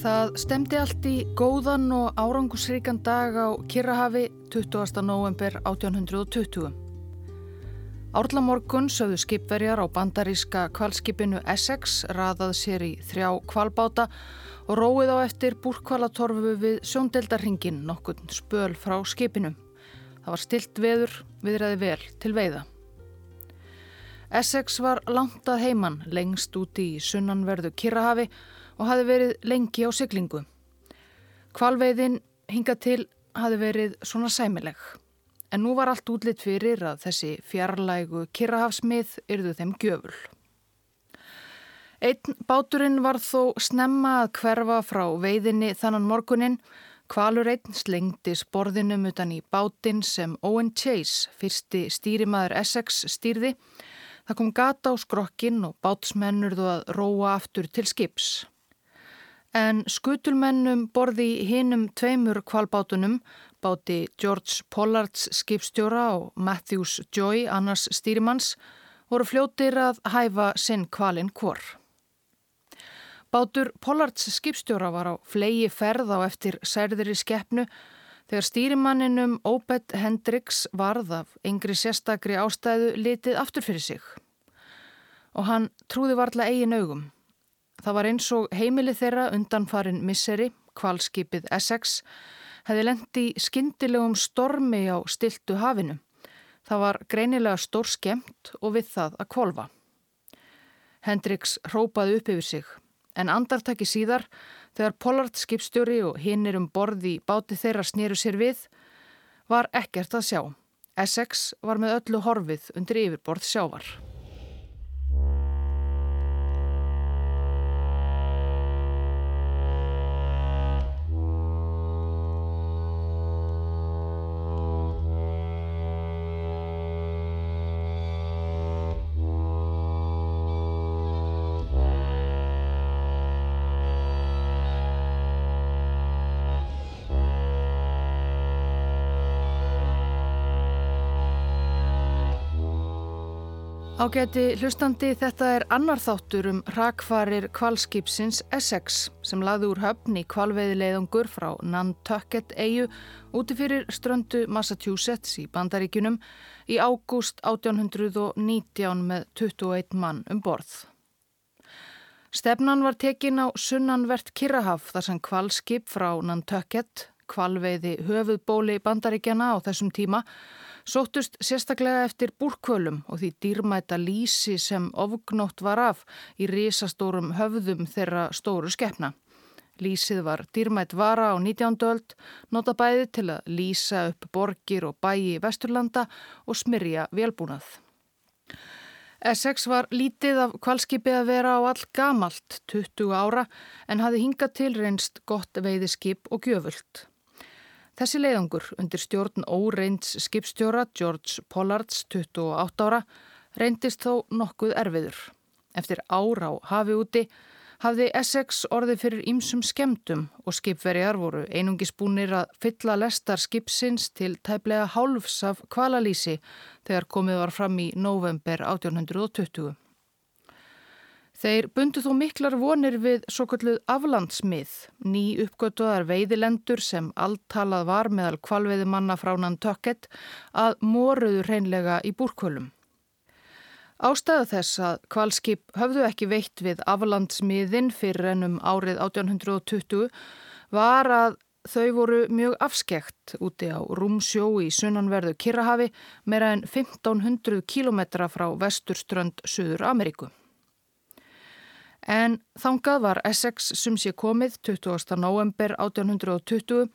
Það stemdi allt í góðan og árangusríkan dag á Kirrahafi 20. november 1820. Árla morgun sögðu skipverjar á bandaríska kvalskipinu Essex raðað sér í þrjá kvalbáta og róið á eftir búrkvalatorfu við sjóndeldarhingin nokkurn spöl frá skipinu. Það var stilt veður, viðræði vel til veiða. Essex var langt að heiman lengst úti í sunnanverðu Kirrahafi og hafi verið lengi á syklingu. Kvalveiðin hinga til hafi verið svona sæmileg. En nú var allt útlitt fyrir að þessi fjarlægu kirrahafsmið yrðu þeim gjöful. Einn báturinn var þó snemma að hverfa frá veiðinni þannan morgunin. Kvalur einn slengdi sporðinum utan í bátinn sem Owen Chase, fyrsti stýrimaður Essex, stýrði. Það kom gata á skrokkin og bátsmennurðu að róa aftur til skips. En skutulmennum borði hinnum tveimur kvalbátunum, báti George Pollards skipstjóra og Matthews Joy, annars stýrimanns, voru fljótir að hæfa sinn kvalinn hvor. Bátur Pollards skipstjóra var á flegi ferð á eftir særðri skeppnu þegar stýrimanninum Obed Hendricks varð af yngri sérstakri ástæðu litið aftur fyrir sig. Og hann trúði varla eigin augum. Það var eins og heimili þeirra undanfarin misseri, kvalskipið Essex, hefði lendi skindilegum stormi á stiltu hafinu. Það var greinilega stór skemmt og við það að kvolva. Hendriks rópaði upp yfir sig, en andartaki síðar, þegar Pollard skipstjóri og hinnir um borði báti þeirra snýru sér við, var ekkert að sjá. Essex var með öllu horfið undir yfirborð sjávar. Ágæti hlustandi þetta er annar þáttur um rakvarir kvalskipsins Essex sem lagði úr höfn í kvalveiðileiðungur frá Nantucket eigu úti fyrir ströndu Massachusetts í Bandaríkunum í ágúst 1819 með 21 mann um borð. Stefnan var tekin á sunnanvert Kirrahaf þar sem kvalskip frá Nantucket, kvalveiði höfuðbóli Bandaríkjana á þessum tíma, sóttust sérstaklega eftir búrkvölum og því dýrmæta lísi sem ofgnótt var af í risastórum höfðum þeirra stóru skeppna. Lísið var dýrmætt vara á 19. öld, nota bæði til að lísa upp borgir og bæi í Vesturlanda og smyrja velbúnað. Essex var lítið af kvalskipið að vera á all gamalt, 20 ára, en hafi hingað til reynst gott veiðiskip og gjöfult. Þessi leiðangur undir stjórn óreinds skipstjóra George Pollards 28 ára reyndist þó nokkuð erfiður. Eftir ára á hafi úti hafði Essex orðið fyrir ýmsum skemdum og skipverjar voru einungisbúnir að fylla lestar skipsins til tæplega hálfs af kvalalísi þegar komið var fram í november 1820. Þeir bundu þó miklar vonir við svo kalluð aflandsmið, ný uppgötuðar veiðilendur sem alltalað var meðal kvalveiðimanna frá Nantucket að moruðu hreinlega í búrkvölum. Ástæða þess að kvalskip höfðu ekki veitt við aflandsmiðin fyrir ennum árið 1820 var að þau voru mjög afskekt úti á Rúmsjó í sunnanverðu Kirrahafi meira en 1500 kilometra frá vesturströnd Suður Ameríku. En þangað var Essex sem sé komið 20. november 1820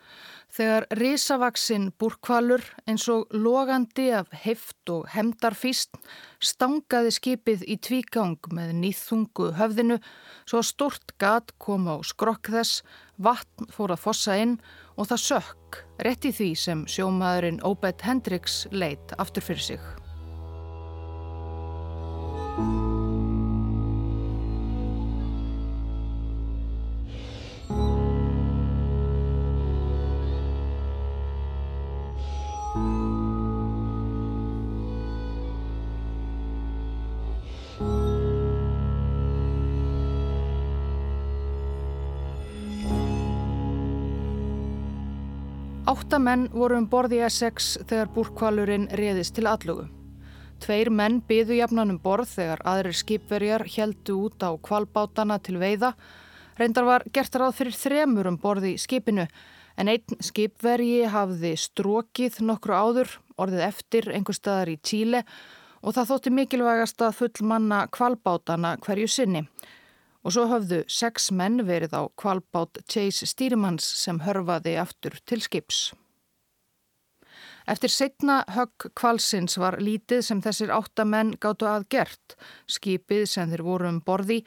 þegar risavaksinn búrkvalur eins og logandi af heft og hemdarfíst stangaði skipið í tvígang með nýþungu höfðinu svo stort gat kom á skrokk þess, vatn fór að fossa inn og það sökk rétt í því sem sjómaðurinn Obed Hendricks leitt aftur fyrir sig. Áttamenn voru um borð í Essex þegar búrkvalurinn reðist til allugu. Tveir menn byðu jafnan um borð þegar aðrir skipverjar heldu út á kvalbátana til veiða. Reyndar var gert ráð fyrir þremur um borð í skipinu en einn skipverji hafði strókið nokkru áður, orðið eftir einhver staðar í Tíle og það þótti mikilvægast að full manna kvalbátana hverju sinni. Og svo höfðu sex menn verið á kvalbát Chase Stýrimanns sem hörfaði aftur til skips. Eftir setna högg kvalsins var lítið sem þessir áttamenn gáttu að gert. Skipið sem þeir voru um borði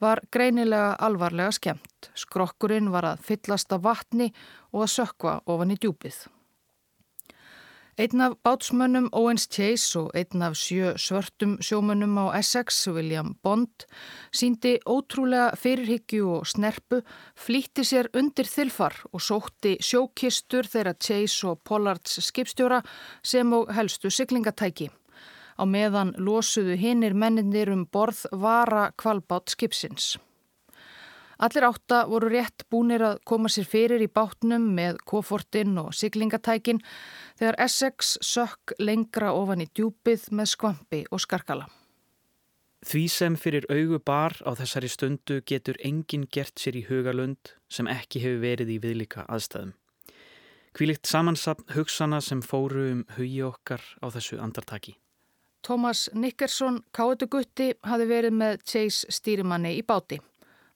var greinilega alvarlega skemmt. Skrokkurinn var að fyllast af vatni og að sökva ofan í djúpið. Einn af bátsmönnum Owens Chase og einn af sjö svörtum sjómönnum á Essex, William Bond, síndi ótrúlega fyrirhyggju og snerpu, flýtti sér undir þilfar og sótti sjókistur þeirra Chase og Pollards skipstjóra sem og helstu syklingatæki. Á meðan losuðu hinnir menninir um borð vara kvalbátt skipsins. Allir átta voru rétt búnir að koma sér fyrir í bátnum með kofortinn og siglingatækin þegar Essex sökk lengra ofan í djúpið með skvampi og skarkala. Því sem fyrir augu bar á þessari stundu getur enginn gert sér í hugalund sem ekki hefur verið í viðlika aðstæðum. Kvílikt samansapn hugsana sem fóru um hugi okkar á þessu andartaki. Thomas Nickerson, káetugutti, hafi verið með Chase stýrimanni í báti.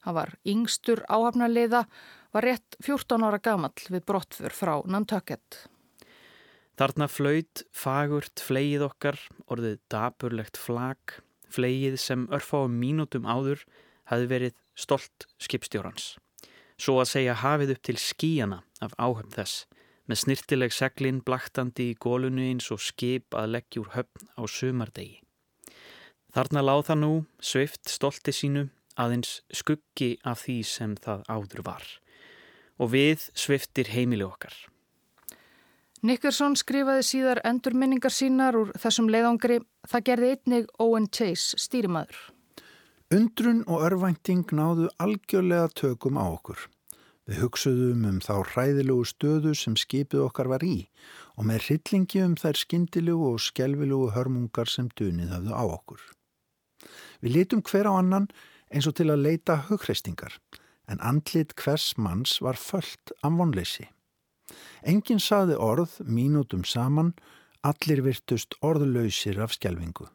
Hann var yngstur áhafnarliða, var rétt 14 ára gamall við brottfur frá Nantucket. Þarna flöyt, fagurt, fleið okkar, orðið daburlegt flag, fleið sem örfáum mínútum áður hafi verið stolt skipstjórans. Svo að segja hafið upp til skíjana af áhöfn þess, með snirtileg seglinn blaktandi í gólunu eins og skip að leggjúr höfn á sumardegi. Þarna láð það nú, sveift stolti sínu, aðeins skuggi af því sem það áður var og við sviftir heimili okkar. Nickerson skrifaði síðar endurminningar sínar úr þessum leiðangri. Það gerði einnig Owen Chase stýrimaður. Undrun og örvænting náðu algjörlega tökum á okkur. Við hugsuðum um þá hræðilugu stöðu sem skipið okkar var í og með hryllingi um þær skindilugu og skjelvilugu hörmungar sem dunið hafðu á okkur. Við litum hver á annan eins og til að leita hugreistingar en andlit hvers manns var föllt af vonleysi. Engin saði orð mínútum saman, allir virtust orðlausir af skjelvingu.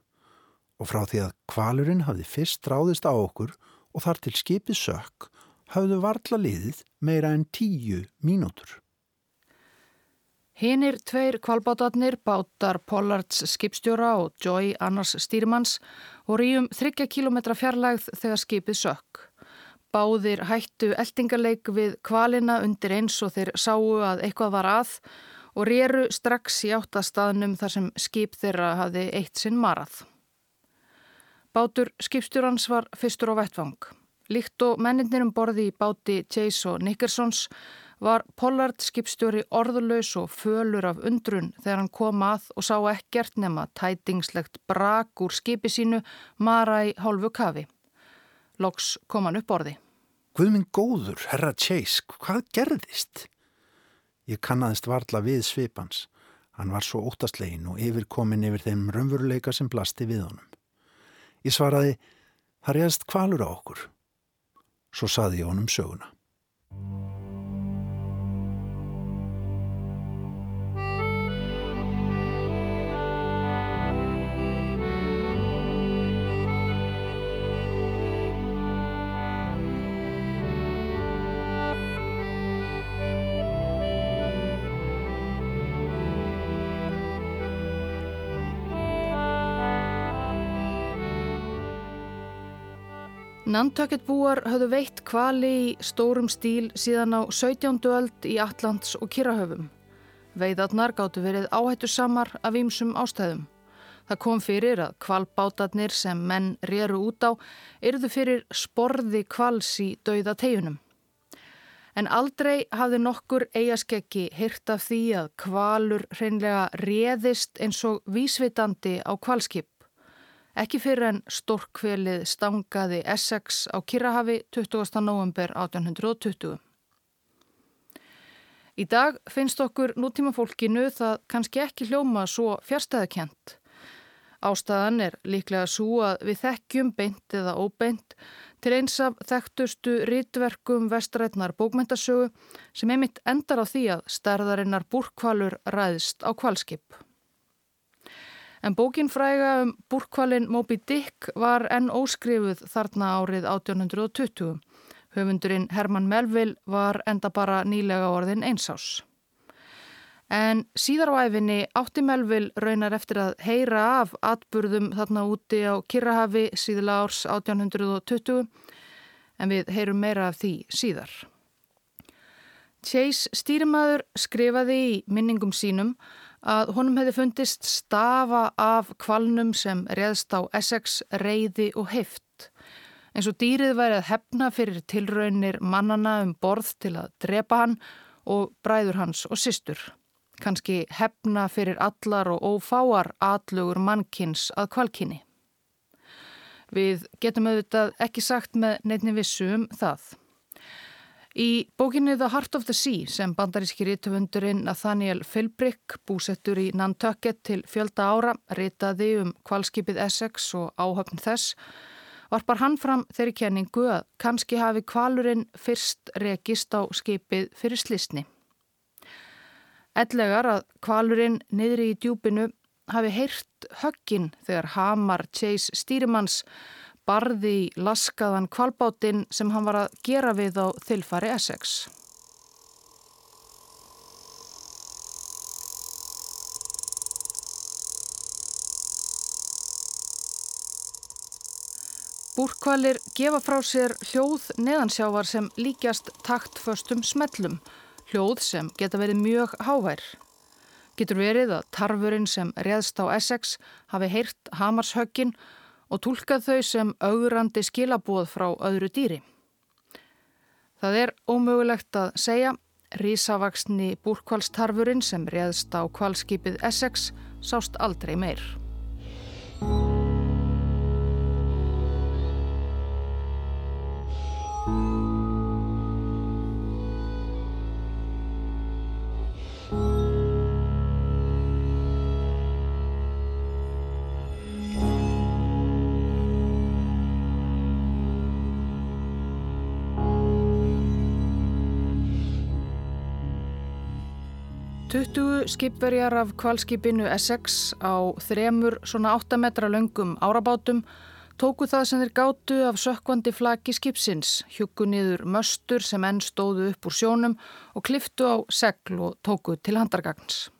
Og frá því að kvalurinn hafði fyrst ráðist á okkur og þar til skipið sökk, hafðu varla liðið meira en tíu mínútur. Hinnir tveir kvalbátarnir, bátar Pollards skipstjóra og Joy Annars stýrimanns, voru í um þryggja kilometra fjarlægð þegar skipið sökk. Báðir hættu eldingarleik við kvalina undir eins og þeir sáu að eitthvað var að og rýru strax í áttastaðnum þar sem skip þeirra hafði eitt sinn marað. Bátur skipstjórans var fyrstur á vettvang. Líkt og menninir um borði í báti Chase og Nickersons var Pollard skipstjóri orðuleus og fölur af undrun þegar hann kom að og sá ekkert nema tætingslegt brak úr skipi sínu mara í hálfu kafi. Loks kom hann upp orði. Guðminn góður, herra Chase, hvað gerðist? Ég kannaðist varla við svipans. Hann var svo óttastlegin og yfirkomin yfir þeim raunveruleika sem blasti við honum. Ég svaraði, það reyðast kvalur á okkur. Svo saði ég honum söguna. Nantucket búar höfðu veitt kvali í stórum stíl síðan á 17. öld í Allands og Kirrahöfum. Veiðarnar gáttu verið áhættu samar af ýmsum ástæðum. Það kom fyrir að kvalbátarnir sem menn réru út á yrðu fyrir sporði kvals í dauða teginum. En aldrei hafði nokkur eigaskeggi hirt af því að kvalur hreinlega réðist eins og vísvitandi á kvalskip. Ekki fyrir en stórkvelið stangaði Essex á Kirrahafi 20. november 1820. Í dag finnst okkur nútíma fólkinu það kannski ekki hljóma svo fjárstæðakent. Ástæðan er líklega svo að við þekkjum beint eða óbeint til eins af þekktustu rítverkum vestrætnar bókmyndasögu sem einmitt endar á því að stærðarinnar búrkvalur ræðist á kvalskip. En bókin fræga um búrkvalin Moby Dick var enn óskrifuð þarna árið 1820. Höfundurinn Herman Melville var enda bara nýlega orðin einsás. En síðar á æfinni átti Melville raunar eftir að heyra af atburðum þarna úti á Kirrahafi síðla árs 1820 en við heyrum meira af því síðar. Chase stýrimaður skrifaði í minningum sínum að honum hefði fundist stafa af kvalnum sem reðst á Essex, reyði og heift. En svo dýrið væri að hefna fyrir tilraunir mannana um borð til að drepa hann og bræður hans og systur kannski hefna fyrir allar og ófáar atlugur mannkins að kvalkinni. Við getum auðvitað ekki sagt með neittni vissu um það. Í bókinni The Heart of the Sea sem bandaríski rítöfundurinn Nathaniel Philbrick búsettur í Nantucket til fjölda ára ritaði um kvalskipið Essex og áhöfn þess varpar hann fram þeirri kenningu að kannski hafi kvalurinn fyrst rekist á skipið fyrir slisni. Ellegar að kvalurinn niðri í djúpinu hafi heyrt höggin þegar Hamar Chase stýrimanns barði í laskaðan kvalbátinn sem hann var að gera við á þilfari Essex. Búrkvalir gefa frá sér hljóð neðansjávar sem líkjast taktföstum smellum hljóð sem geta verið mjög hávær. Getur verið að tarfurinn sem reðst á Essex hafi heyrt hamarshöggin og tólkað þau sem augrandi skilabóð frá öðru dýri. Það er ómögulegt að segja Rísavaksni búrkvalstarfurinn sem reðst á kvalskipið Essex sást aldrei meir. 20 skipverjar af kvalskipinu Essex á þremur svona 8 metra löngum árabátum tóku það sem þeir gátu af sökkvandi flaki skipsins, hjúku niður möstur sem enn stóðu upp úr sjónum og kliftu á segl og tóku til handargagns.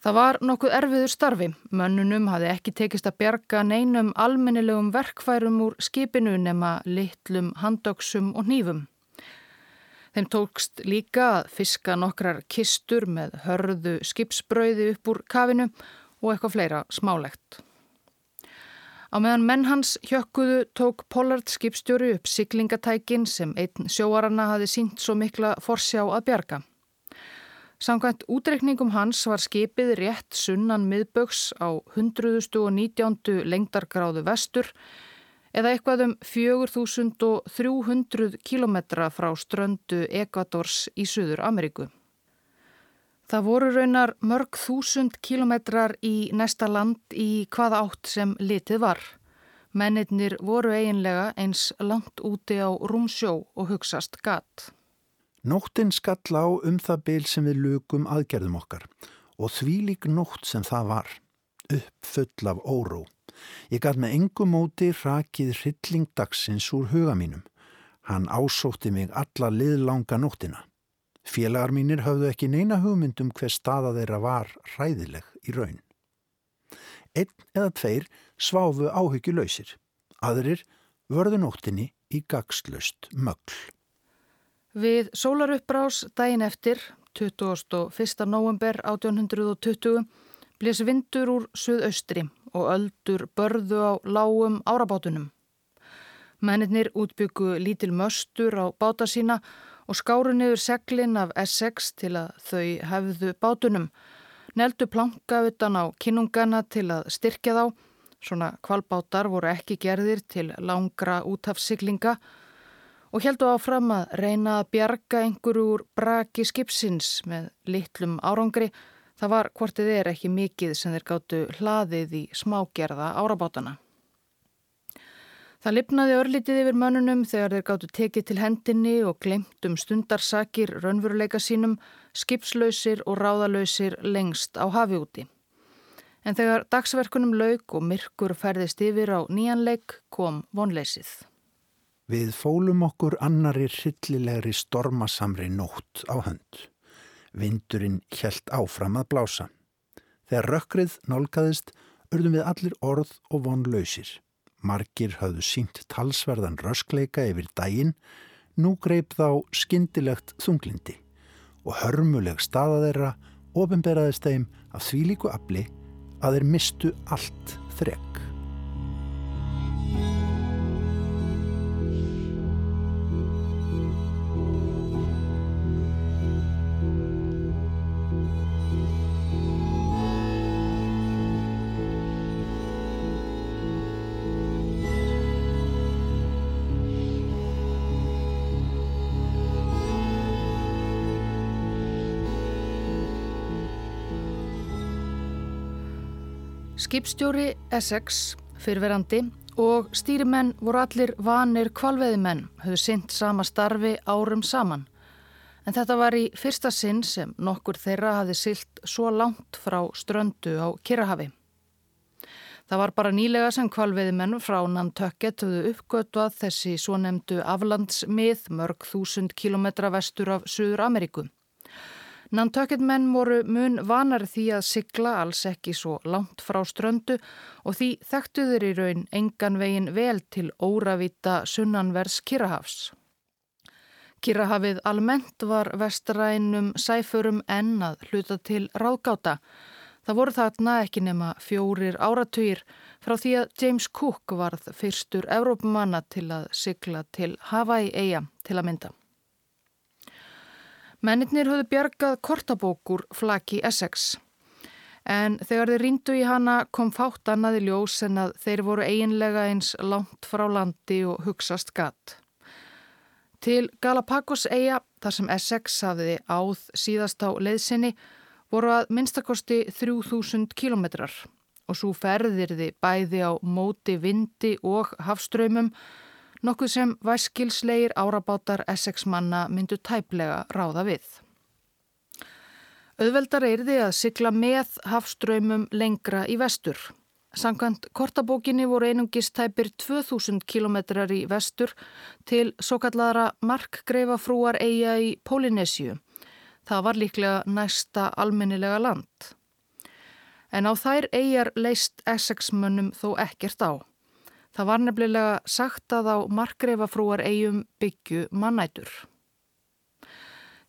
Það var nokkuð erfiður starfi. Mönnunum hafði ekki tekist að berga neinum almennilegum verkfærum úr skipinu nema litlum handöksum og nýfum. Þeim tókst líka að fiska nokkrar kistur með hörðu skipsbrauði upp úr kafinu og eitthvað fleira smálegt. Á meðan menn hans hjökkuðu tók Pollard skipstjóri upp siglingatækin sem einn sjóaranna hafi sínt svo mikla forsjá að bjarga. Samkvæmt útrekningum hans var skipið rétt sunnan miðböks á 119. lengdargráðu vestur eða eitthvað um 4300 kilometra frá ströndu Ekvadors í Suður Ameríku. Það voru raunar mörg þúsund kilometrar í næsta land í hvaða átt sem litið var. Mennirnir voru eiginlega eins langt úti á rúmsjó og hugsast gatt. Nóttinn skall á um það byl sem við lukum aðgerðum okkar og því lík nótt sem það var, uppfull af óró. Ég gaf með engum móti rakið hrylling dagsins úr huga mínum. Hann ásótti mig alla liðlanga nóttina. Félagar mínir höfðu ekki neina hugmyndum hver staða þeirra var ræðileg í raun. Einn eða tveir sváfu áhyggjuleysir. Aðrir vörðu nóttinni í gagslöst mögl. Við sólaruppbrás daginn eftir, 21. november 1820, blés vindur úr suðaustri og öldur börðu á lágum árabátunum. Mennir útbyggu lítil möstur á báta sína og skáru niður seglinn af Essex til að þau hefðu bátunum. Neldu planka utan á kinnungana til að styrkja þá. Svona kvalbátar voru ekki gerðir til langra útafsyklinga og heldu áfram að reyna að bjarga einhverju úr braki skipsins með litlum árangri. Það var hvortið er ekki mikið sem þeir gáttu hlaðið í smágerða árabátana. Það lipnaði örlitið yfir mönnunum þegar þeir gáttu tekið til hendinni og glemt um stundarsakir raunveruleika sínum, skipslausir og ráðalausir lengst á hafi úti. En þegar dagsverkunum lauk og myrkur ferðist yfir á nýjanleik kom vonleysið. Við fólum okkur annari hryllilegri stormasamri nótt á hönd. Vindurinn helt áfram að blása. Þegar rökkrið nálgæðist urðum við allir orð og vonlausir. Margir hafðu sínt talsverðan röskleika yfir daginn, nú greip þá skyndilegt þunglindi og hörmuleg staða þeirra ofinberaðist þeim af því líku afli að þeir mistu allt þrekk. Skipstjóri Essex, fyrverandi og stýrimenn voru allir vanir kvalveðimenn, höfðu synt sama starfi árum saman. En þetta var í fyrsta sinn sem nokkur þeirra hafi silt svo langt frá ströndu á Kirrahafi. Það var bara nýlega sem kvalveðimenn frá Nantökket höfðu uppgötuað þessi svo nefndu aflandsmið mörg þúsund kilometra vestur af Suður Amerikum. Nantökkit menn voru mun vanar því að sigla alls ekki svo langt frá ströndu og því þekktuður í raun engan vegin vel til óravita sunnanvers Kirrahafs. Kirrahafið almennt var vestrænum sæfurum enn að hluta til ráðgáta. Það voru þarna ekki nema fjórir áratugir frá því að James Cook varð fyrstur Evrópumanna til að sigla til Hawaii eiga til að mynda. Mennirnir höfðu bjargað kortabókur flaki Essex. En þegar þeir ríndu í hana kom fátt annaði ljós en að þeir voru eiginlega eins langt frá landi og hugsast gatt. Til Galapagos eiga, þar sem Essex hafiði áð síðast á leiðsynni, voru að minnstakosti 3000 kilometrar og svo ferðir þið bæði á móti vindi og hafströymum nokkuð sem væskilslegir árabátar Essex manna myndu tæplega ráða við. Öðveldar því að sykla með hafströymum lengra í vestur. Sankant kortabókinni voru einungistæpir 2000 km í vestur til svo kallara markgreifafrúar eiga í Pólinesju. Það var líklega næsta almennilega land. En á þær eigjar leist Essex mönnum þó ekkert á. Það var nefnilega sagt að á markreifafrúar eigum byggju mannætur.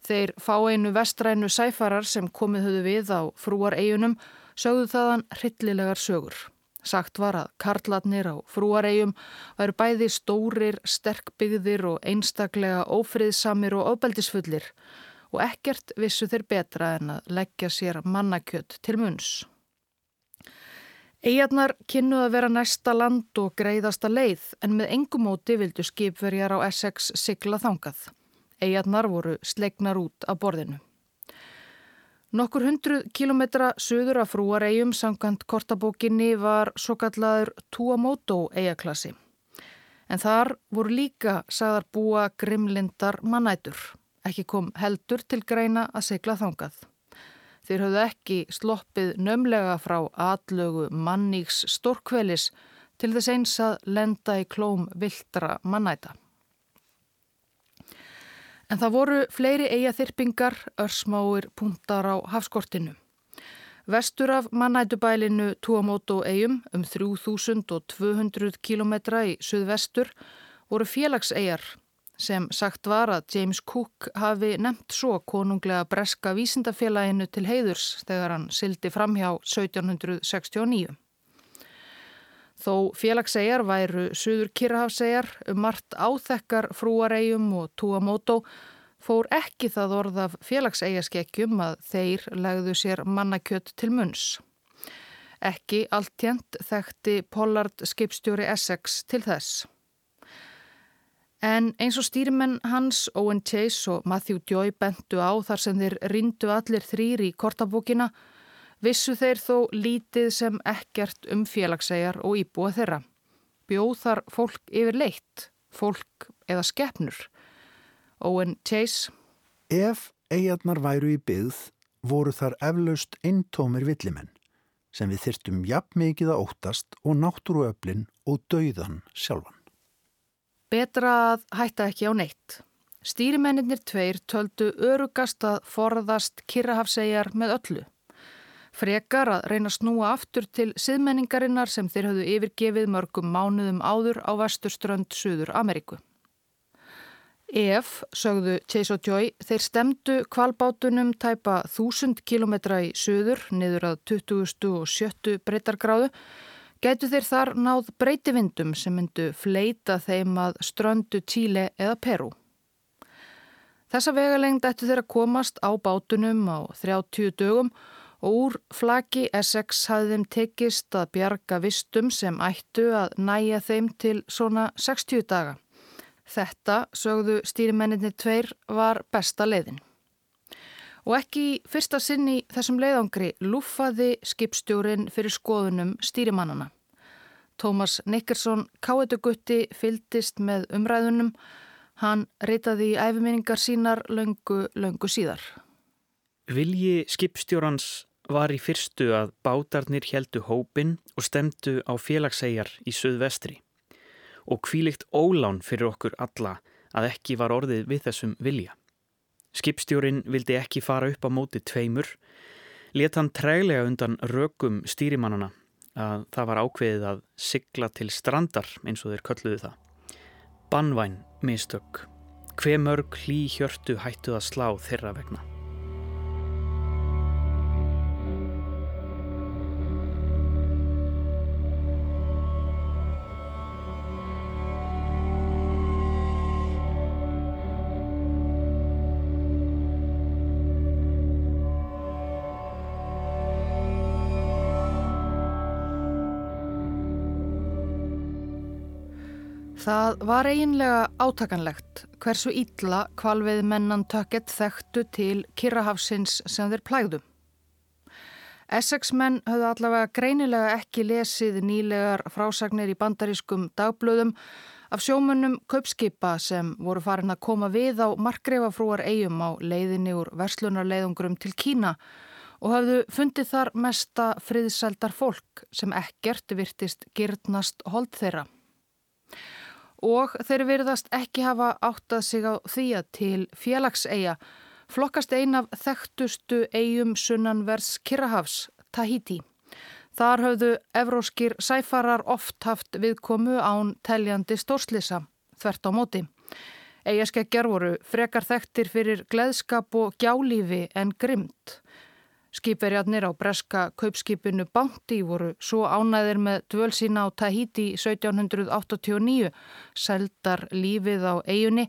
Þeir fá einu vestrænu sæfarar sem komið höfðu við á frúar eigunum sögðu þaðan hryllilegar sögur. Sagt var að karlatnir á frúaregjum væru bæði stórir, sterkbyggðir og einstaklega ófriðsamir og ofbeldisfullir og ekkert vissu þeir betra en að leggja sér mannakjött til munns. Eigarnar kynnuð að vera næsta land og greiðasta leið en með engum móti vildu skipverjar á Essex sigla þangað. Eigarnar voru slegnar út af borðinu. Nokkur hundruð kilometra söður af frúaregjum sangant kortabókinni var svo kallaður Tuamoto eigarklassi. En þar voru líka sagðar búa grimlindar mannætur. Ekki kom heldur til greina að sigla þangað. Þeir höfðu ekki sloppið nömlega frá atlögu manníks stórkvelis til þess eins að lenda í klóm viltra mannæta. En það voru fleiri eigaþyrpingar, örsmáir puntar á hafskortinu. Vestur af mannætubælinu Tuamoto eigum um 3200 km í suðvestur voru félagseigar sem sagt var að James Cook hafi nefnt svo konunglega breska vísindafélaginu til heiðurs þegar hann sildi framhjá 1769. Þó félagssegar væru Suður Kirrahafsegar margt áþekkar frúaregjum og Tuamoto fór ekki það orð af félagseigaskekkjum að þeir legðu sér mannakjött til munns. Ekki alltjent þekkti Pollard skipstjóri Essex til þess. En eins og stýrimenn hans, Owen Chase og Matthew Joy bentu á þar sem þeir rindu allir þrýr í kortabókina, vissu þeir þó lítið sem ekkert um félagsæjar og íbúa þeirra. Bjóð þar fólk yfir leitt, fólk eða skeppnur. Owen Chase Ef eigarnar væru í byggð voru þar eflaust eintómir villimenn sem við þyrtum jafn mikið að óttast og náttúruöflin og dauðan sjálfan. Betra að hætta ekki á neitt. Stýrimennir tveir töldu örugast að forðast Kirrahafsegjar með öllu. Frekar að reyna að snúa aftur til siðmenningarinnar sem þeir höfðu yfirgefið mörgum mánuðum áður á vesturströnd Suður Ameríku. Ef, sögðu Chase og Joy, þeir stemdu kvalbátunum tæpa þúsund kilometra í söður niður að 2070 breytargráðu, gætu þeir þar náð breytivindum sem myndu fleita þeim að ströndu Tíle eða Peru. Þessa vegalengd ættu þeir að komast á bátunum á 30 dögum og úr flaki Essex hafði þeim tekist að bjarga vistum sem ættu að næja þeim til svona 60 daga. Þetta, sögðu stýrimenninni tveir, var besta leiðin. Og ekki fyrsta sinn í þessum leiðangri lúfaði skipstjórin fyrir skoðunum stýrimannana. Tómas Nikkersson káetugutti fyldist með umræðunum. Hann reytaði í æfiminningar sínar löngu, löngu síðar. Vilji skipstjórans var í fyrstu að bátarnir heldu hópin og stemdu á félagsæjar í söðvestri og kvílikt ólán fyrir okkur alla að ekki var orðið við þessum vilja. Skipstjórin vildi ekki fara upp á móti tveimur, let hann træglega undan rökum stýrimannana að það var ákveðið að sigla til strandar eins og þeir kölluðu það. Banvæn mistök, hve mörg hlý hjörtu hættu að slá þeirra vegna. Það var eiginlega átakanlegt hversu ítla kvalveið mennan tökett þekktu til Kirrahafsins sem þeir plægðu. Essex menn höfðu allavega greinilega ekki lesið nýlegar frásagnir í bandarískum dagblöðum af sjómunum kaupskipa sem voru farin að koma við á markreifafrúar eigum á leiðinni úr verslunarleiðungrum til Kína og hafðu fundið þar mesta friðsældar fólk sem ekkert virtist gyrnast hold þeirra og þeir virðast ekki hafa áttað sig á því að til félagseiga flokkast ein af þekktustu eigum sunnanvers Kirrahafs, Tahiti. Þar höfðu evróskir sæfarar oft haft viðkomu án teljandi stórslisa, þvert á móti. Eigaskeggjar voru frekar þekktir fyrir gleðskap og gjálífi en grymt. Skipverjarnir á breska kaupskipinu Bounty voru svo ánæðir með dvöl sína á Tahiti 1789, seldar lífið á eigunni,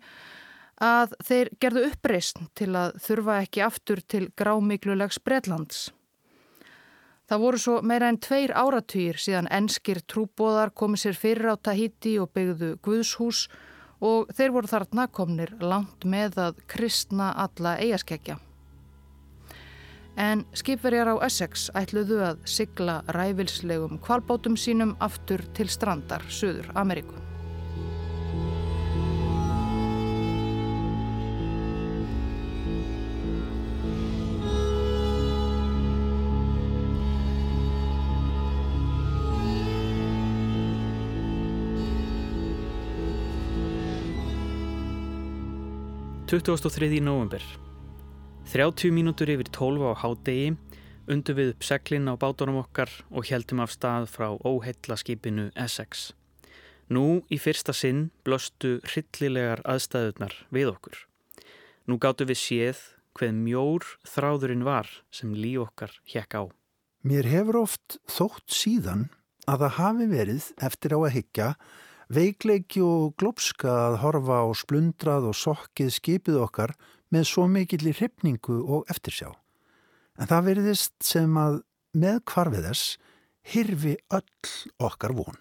að þeir gerðu uppreist til að þurfa ekki aftur til grámiklulegs Bretlands. Það voru svo meira en tveir áratýr síðan enskir trúbóðar komið sér fyrir á Tahiti og byggðu Guðshús og þeir voru þarna komnir langt með að kristna alla eigaskeggja en skipverjar á Essex ætluðu að sigla ræfilslegum kvalbátum sínum aftur til strandar Suður Ameríku. Tuttugast og þriði í november 30 mínútur yfir 12 á hádegi undu við upp seglinn á bátunum okkar og heldum af stað frá óheilla skipinu Essex. Nú í fyrsta sinn blöstu hryllilegar aðstæðunar við okkur. Nú gáttu við séð hveð mjór þráðurinn var sem lí okkar hjekk á. Mér hefur oft þótt síðan að það hafi verið eftir á að higgja veikleiki og glópska að horfa á splundrað og sokkið skipið okkar með svo mikill í hrypningu og eftirsjá. En það veriðist sem að með kvarfið þess hyrfi öll okkar von.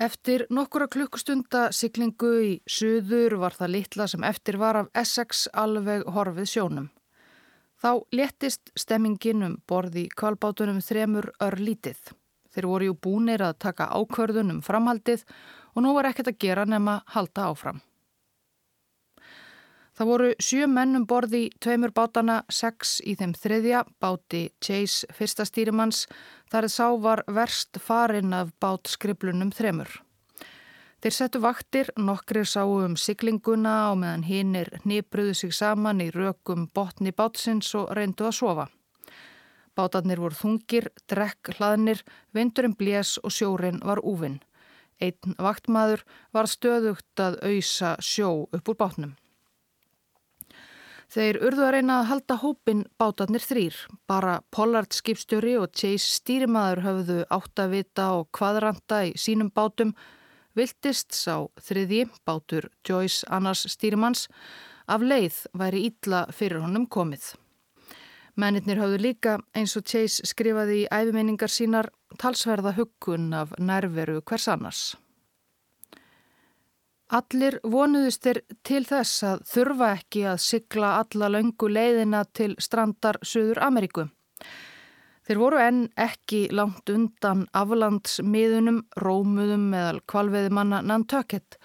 Eftir nokkura klukkustunda siglingu í suður var það litla sem eftir var af Essex alveg horfið sjónum. Þá léttist stemmingin um borði kvalbátunum þremur örlítið. Þeir voru jú búnir að taka ákvörðun um framhaldið og nú var ekkert að gera nema halda áfram. Það voru sjö mennum borði tveimur bátana, sex í þeim þriðja, báti Chase fyrsta stýrimanns, þar sá var verst farin af bátskriblunum þremur. Þeir settu vaktir, nokkrir sáu um siglinguna og meðan hinnir nýbruðu sig saman í rökum botni bátsins og reyndu að sofa. Bátarnir voru þungir, drekk hlaðnir, vindurinn blés og sjórin var úvinn. Einn vaktmaður var stöðugt að auðsa sjó upp úr bátnum. Þeir urðu að reyna að halda hópin bátarnir þrýr. Bara Pollard skipstjóri og Chase stýrimaður höfðu áttavita og kvadrandi í sínum bátum. Viltist sá þriði, bátur Joyce Annars stýrimanns, af leið væri ítla fyrir honum komið. Mennirnir höfðu líka, eins og Chase skrifaði í æfiminningar sínar, talsverða huggun af nærveru hvers annars. Allir vonuðist þeir til þess að þurfa ekki að sigla alla löngu leiðina til strandar Suður Ameríku. Þeir voru enn ekki langt undan aflandsmiðunum, rómuðum meðal kvalveðimanna Nantucket.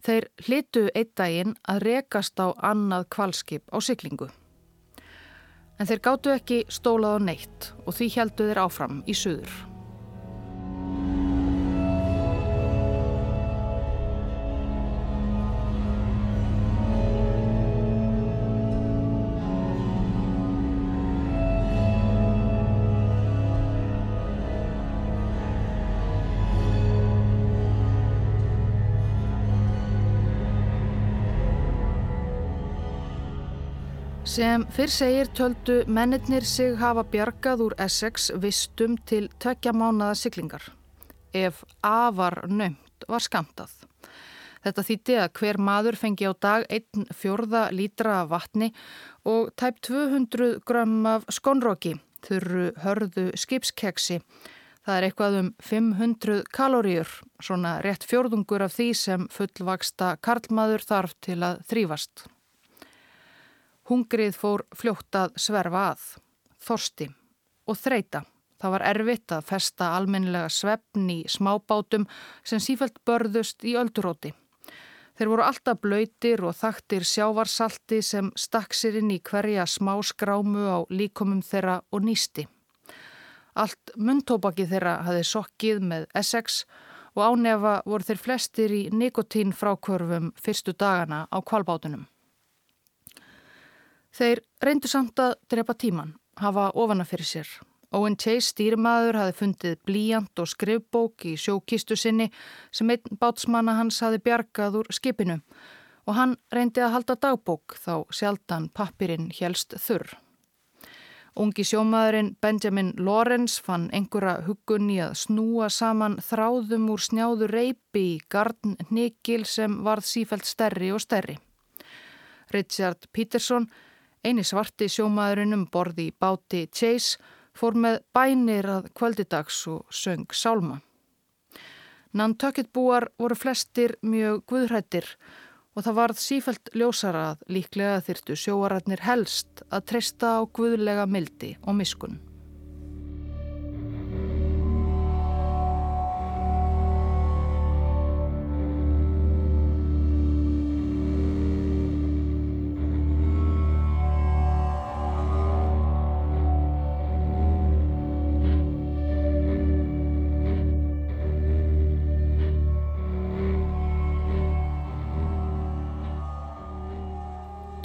Þeir hlitu eitt daginn að rekast á annað kvalskip á siglingu. En þeir gáttu ekki stólað á neitt og því heldu þeir áfram í Suður. Sem fyrr segir töldu mennirnir sig hafa bjargað úr Essex vistum til tvekja mánada siglingar. Ef A var nömt var skamtað. Þetta þýtti að hver maður fengi á dag einn fjörða lítra af vatni og tæp 200 grömm af skonróki, þurru hörðu skipskeksi. Það er eitthvað um 500 kaloríur, svona rétt fjörðungur af því sem fullvaksta karlmaður þarf til að þrýfast. Hungrið fór fljótt að sverfa að, þorsti og þreita. Það var erfitt að festa almennilega svefn í smábátum sem sífælt börðust í ölduróti. Þeir voru alltaf blöytir og þaktir sjávarsalti sem stakk sér inn í hverja smá skrámu á líkomum þeirra og nýsti. Allt mundtópaki þeirra hafi sokkið með Essex og ánefa voru þeir flestir í nikotín frákvörfum fyrstu dagana á kvalbátunum. Þeir reyndu samt að drepa tíman, hafa ofana fyrir sér. Owen Chase stýrimaður hafi fundið blíjant og skrifbók í sjókistu sinni sem einn bátsmanna hans hafi bjargað úr skipinu og hann reyndi að halda dagbók þá sjaldan pappirinn helst þurr. Ungi sjómaðurinn Benjamin Lawrence fann einhverja huggun í að snúa saman þráðum úr snjáðu reypi í gardn nikil sem varð sífælt stærri og stærri. Richard Peterson Einu svarti sjómaðurinn um borði í báti Chase fór með bænir að kvöldidags og söng sálma. Nantucket búar voru flestir mjög guðrættir og það varð sífælt ljósara að líklega þyrtu sjóaratnir helst að treysta á guðlega mildi og miskun.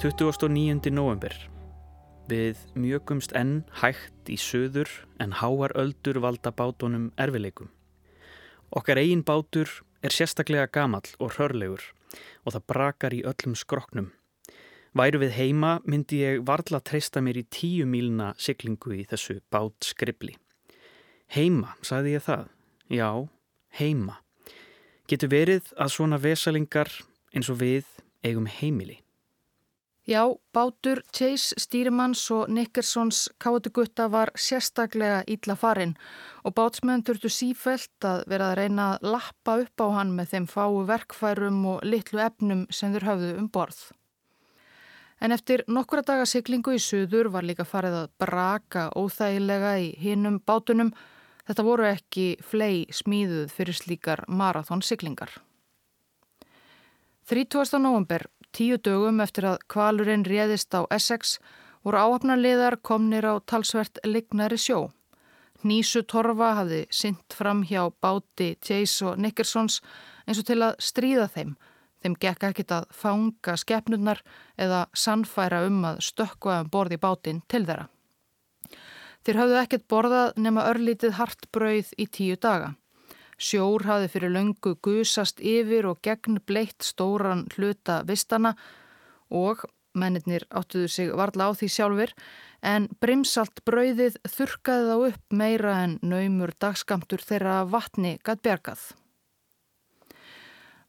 29. november. Við mjögumst enn hægt í söður en háar öldur valda bátunum erfileikum. Okkar eigin bátur er sérstaklega gamall og hörlegur og það brakar í öllum skroknum. Væru við heima myndi ég varla treysta mér í tíu mílna siglingu í þessu bát skribli. Heima, sagði ég það. Já, heima. Getur verið að svona vesalingar eins og við eigum heimili. Já, bátur Chase Stýrimanns og Nickersons káttugutta var sérstaklega ítla farin og bátsmenn þurftu sífælt að vera að reyna að lappa upp á hann með þeim fáu verkfærum og litlu efnum sem þurr hafðu um borð. En eftir nokkura daga siglingu í suður var líka farið að braka óþægilega í hinnum bátunum. Þetta voru ekki flei smíðuð fyrir slíkar marathónsiglingar. 30. november Tíu dögum eftir að kvalurinn réðist á Essex voru áhafnarliðar komnir á talsvert lignari sjó. Nísu Torfa hafði synt fram hjá báti Chase og Nickersons eins og til að stríða þeim. Þeim gekk ekkit að fanga skeppnurnar eða sannfæra um að stökka um borði bátinn til þeirra. Þeir hafðu ekkert borðað nema örlítið hartbrauð í tíu daga. Sjór hafi fyrir löngu gusast yfir og gegn bleitt stóran hluta vistana og mennirnir áttuðu sig varla á því sjálfur en brimsalt brauðið þurkaði þá upp meira en naumur dagskamtur þeirra vatni gætt bjargað.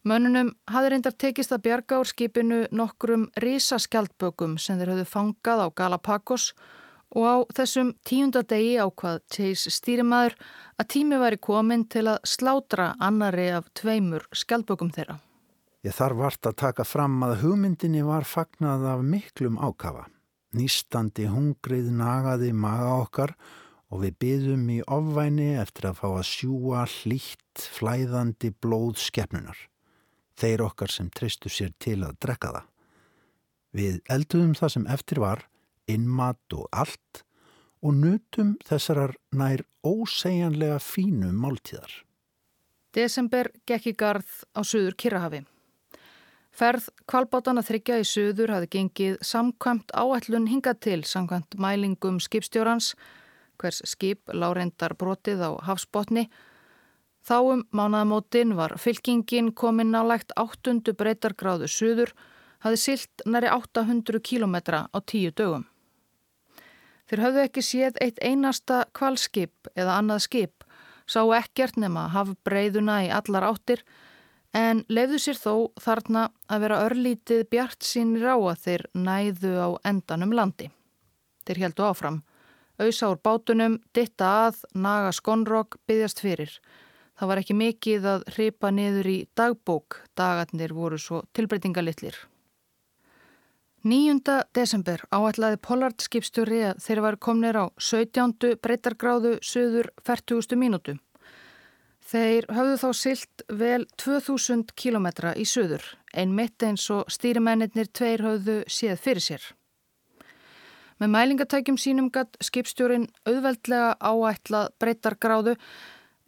Mönnunum hafði reyndar tekist að bjarga úr skipinu nokkrum risaskjaldbökum sem þeir höfðu fangað á Galapagos og og á þessum tíundadegi ákvað Chase stýrimaður að tími væri komin til að slátra annari af tveimur skjaldbökum þeirra. Ég þarf vart að taka fram að hugmyndinni var fagnað af miklum ákafa. Nýstandi hungrið nagaði maga okkar og við byðum í ofvæni eftir að fá að sjúa hlýtt flæðandi blóð skefnunar. Þeir okkar sem tristu sér til að drekka það. Við elduðum það sem eftir var innmat og allt og nutum þessarar nær ósegjanlega fínu máltíðar. Desember gekk í garð á söður Kirrahafi. Ferð kvalbátana þryggja í söður hafi gengið samkvæmt áætlun hinga til samkvæmt mælingum skipstjórans, hvers skip láreindar brotið á hafsbótni. Þáum mánaðamótin var fylkingin komin nálægt 8. breytargráðu söður, hafi silt næri 800 kilometra á tíu dögum. Þeir höfðu ekki séð eitt einasta kvalskip eða annað skip, sá ekkert nema hafa breyðuna í allar áttir en lefðu sér þó þarna að vera örlítið bjart sínir á að þeir næðu á endanum landi. Þeir heldu áfram. Auðsá úr bátunum, ditta að, naga skonrok, byggjast fyrir. Það var ekki mikið að hripa niður í dagbók, dagarnir voru svo tilbreytingalitlir. 9. desember áætlaði Pollard skipstjóri að þeir var komnir á 17. breytargráðu söður 40. mínútu. Þeir höfðu þá silt vel 2000 kilometra í söður, ein mitt eins og stýrimennir tveir höfðu séð fyrir sér. Með mælingatækjum sínum gatt skipstjórin auðveldlega áætlað breytargráðu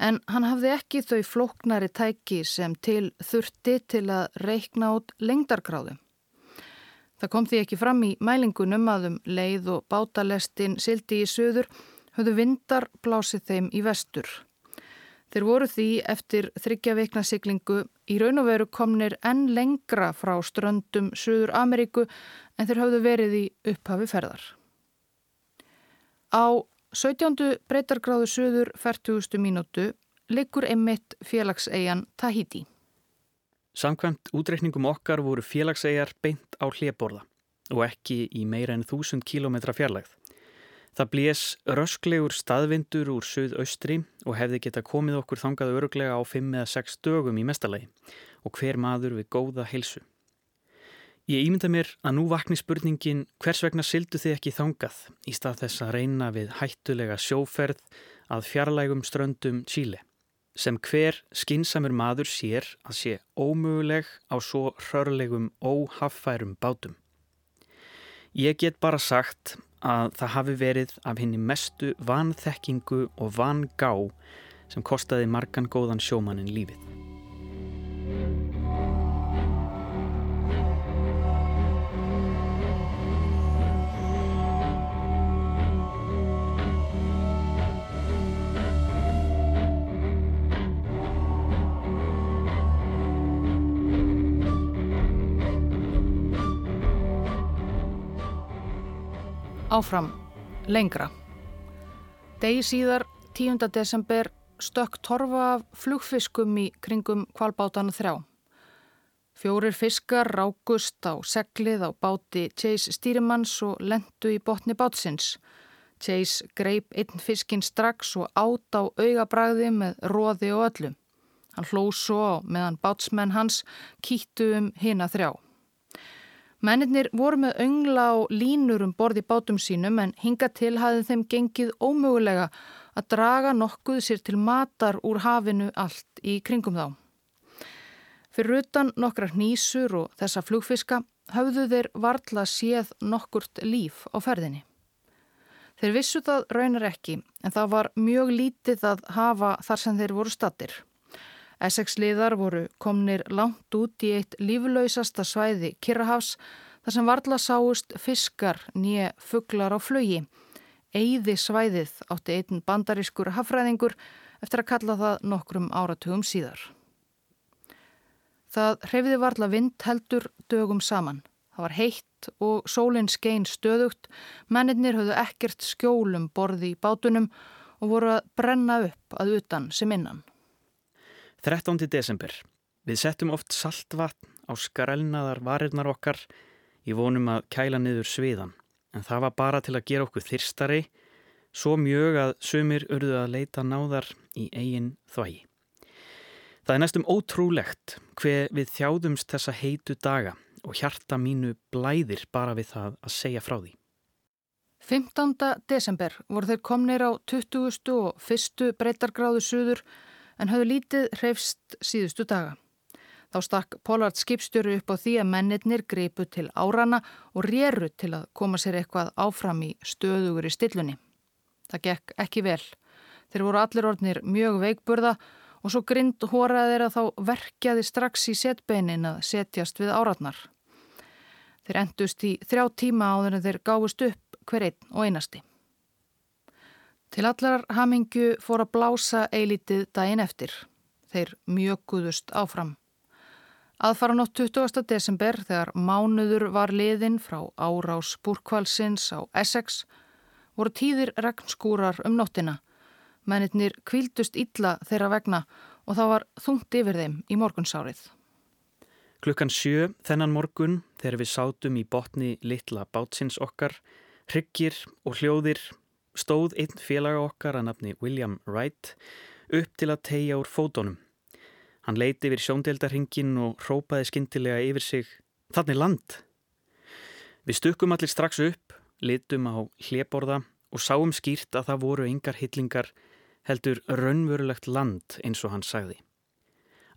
en hann hafði ekki þau flóknari tæki sem til þurfti til að reikna át lengdargráðu. Það kom því ekki fram í mælingunum að um leið og bátalestin sildi í söður höfðu vindar blásið þeim í vestur. Þeir voru því eftir þryggja veikna siglingu í raun og veru komnir enn lengra frá ströndum Suður Ameríku en þeir höfðu verið í upphafi ferðar. Á 17. breytargráðu Suður 40. mínútu liggur einmitt félagsegjan Tahiti. Samkvæmt útreikningum okkar voru félagsæjar beint á hliðborða og ekki í meira en þúsund kílometra fjarlægð. Það blés rösklegur staðvindur úr söð-austri og hefði geta komið okkur þangað öruglega á 5 eða 6 dögum í mestalagi og hver maður við góða heilsu. Ég ímynda mér að nú vakni spurningin hvers vegna sildu þið ekki þangað í stað þess að reyna við hættulega sjóferð að fjarlægum ströndum Chile sem hver skinsamur maður sér að sé ómöguleg á svo hrörlegum óhaffærum bátum. Ég get bara sagt að það hafi verið af henni mestu vanþekkingu og vangá sem kostaði margan góðan sjómannin lífið. Áfram, lengra. Degi síðar, 10. desember, stökk torfa af flugfiskum í kringum kvalbátana þrjá. Fjórir fiskar rákust á seglið á báti Chase stýrimanns og lendu í botni bátsins. Chase greip einn fiskinn strax og át á augabræði með róði og öllum. Hann hló svo meðan bátsmenn hans kýttu um hina þrjá. Mennir voru með öngla og línur um borði bátum sínum en hinga til hafði þeim gengið ómögulega að draga nokkuð sér til matar úr hafinu allt í kringum þá. Fyrir utan nokkrar nýsur og þessa flugfiska hafðu þeir varla séð nokkurt líf á ferðinni. Þeir vissu það raunar ekki en það var mjög lítið að hafa þar sem þeir voru stattir. Essex-liðar voru komnir langt út í eitt líflausasta svæði Kirrahafs þar sem varla sáust fiskar nýja fugglar á flögi. Eyði svæðið átti einn bandarískur hafræðingur eftir að kalla það nokkrum áratugum síðar. Það hreyfiði varla vind heldur dögum saman. Það var heitt og sólinn skein stöðugt, mennirnir höfðu ekkert skjólum borði í bátunum og voru að brenna upp að utan sem innan. 13. desember. Við settum oft saltvatn á skarelnaðar varirnar okkar í vonum að kæla niður sviðan, en það var bara til að gera okkur þyrstari, svo mjög að sumir urðu að leita náðar í eigin þvægi. Það er næstum ótrúlegt hver við þjáðumst þessa heitu daga og hjarta mínu blæðir bara við það að segja frá því. 15. desember voru þeir komnir á 20. og 1. breytargráðu suður en hafðu lítið hreifst síðustu daga. Þá stakk Pollard skipstjóru upp á því að mennirnir greipu til árana og réru til að koma sér eitthvað áfram í stöðugur í stillunni. Það gekk ekki vel. Þeir voru allir orðnir mjög veikburða og svo grind hóraði þeir að þá verkjaði strax í setbeinin að setjast við áratnar. Þeir endust í þrjá tíma áður en þeir gáfust upp hver einn og einasti. Til allar hamingju fór að blása eilítið daginn eftir. Þeir mjöguðust áfram. Aðfara nótt 20. desember þegar mánuður var liðin frá árás búrkvalsins á Essex voru tíðir regnskúrar um nóttina. Mennitnir kvildust illa þeirra vegna og það var þungt yfir þeim í morgunsárið. Klukkan sjö þennan morgun þegar við sátum í botni litla bátsins okkar, hryggir og hljóðir stóð einn félaga okkar að nafni William Wright upp til að tegja úr fótonum. Hann leiti yfir sjóndeldarhingin og rópaði skindilega yfir sig Þannig land! Við stukkum allir strax upp, litum á hleborða og sáum skýrt að það voru yngar hillingar heldur raunverulegt land eins og hann sagði.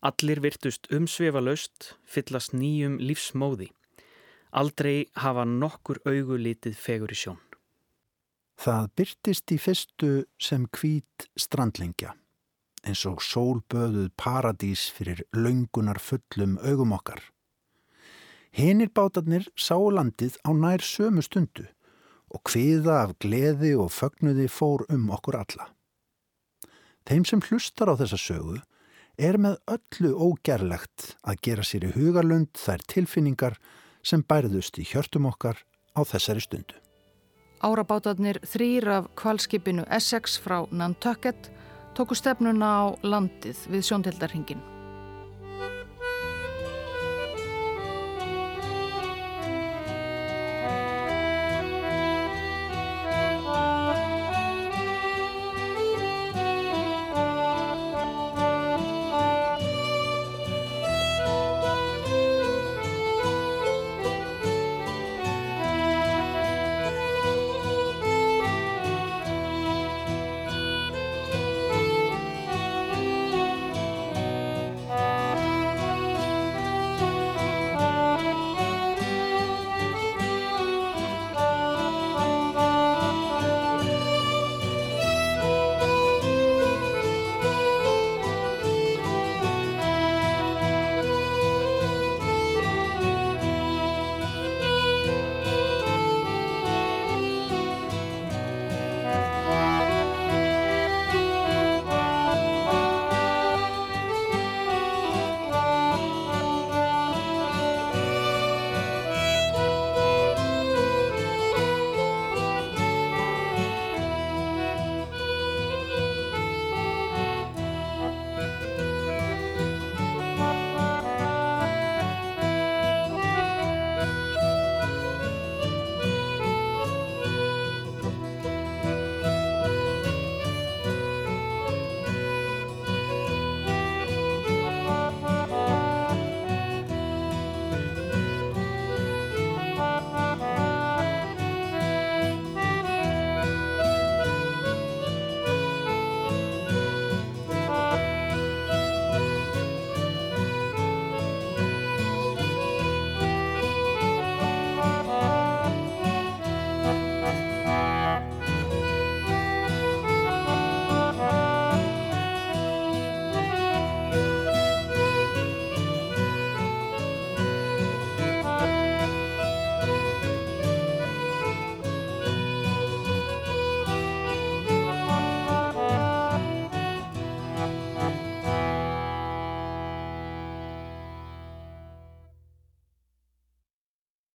Allir virtust umsvefa laust, fyllast nýjum lífsmóði. Aldrei hafa nokkur augu litið fegur í sjón. Það byrtist í fyrstu sem kvít strandlingja, eins og sólböðuð paradís fyrir laungunar fullum augum okkar. Hinnir bátarnir sá landið á nær sömu stundu og kviða af gleði og fögnuði fór um okkur alla. Þeim sem hlustar á þessa sögu er með öllu ógerlegt að gera sér í hugarlund þær tilfinningar sem bærðust í hjörtum okkar á þessari stundu. Árabátarnir þrýr af kvalskipinu Essex frá Nantucket tóku stefnuna á landið við sjóndeldarhingin.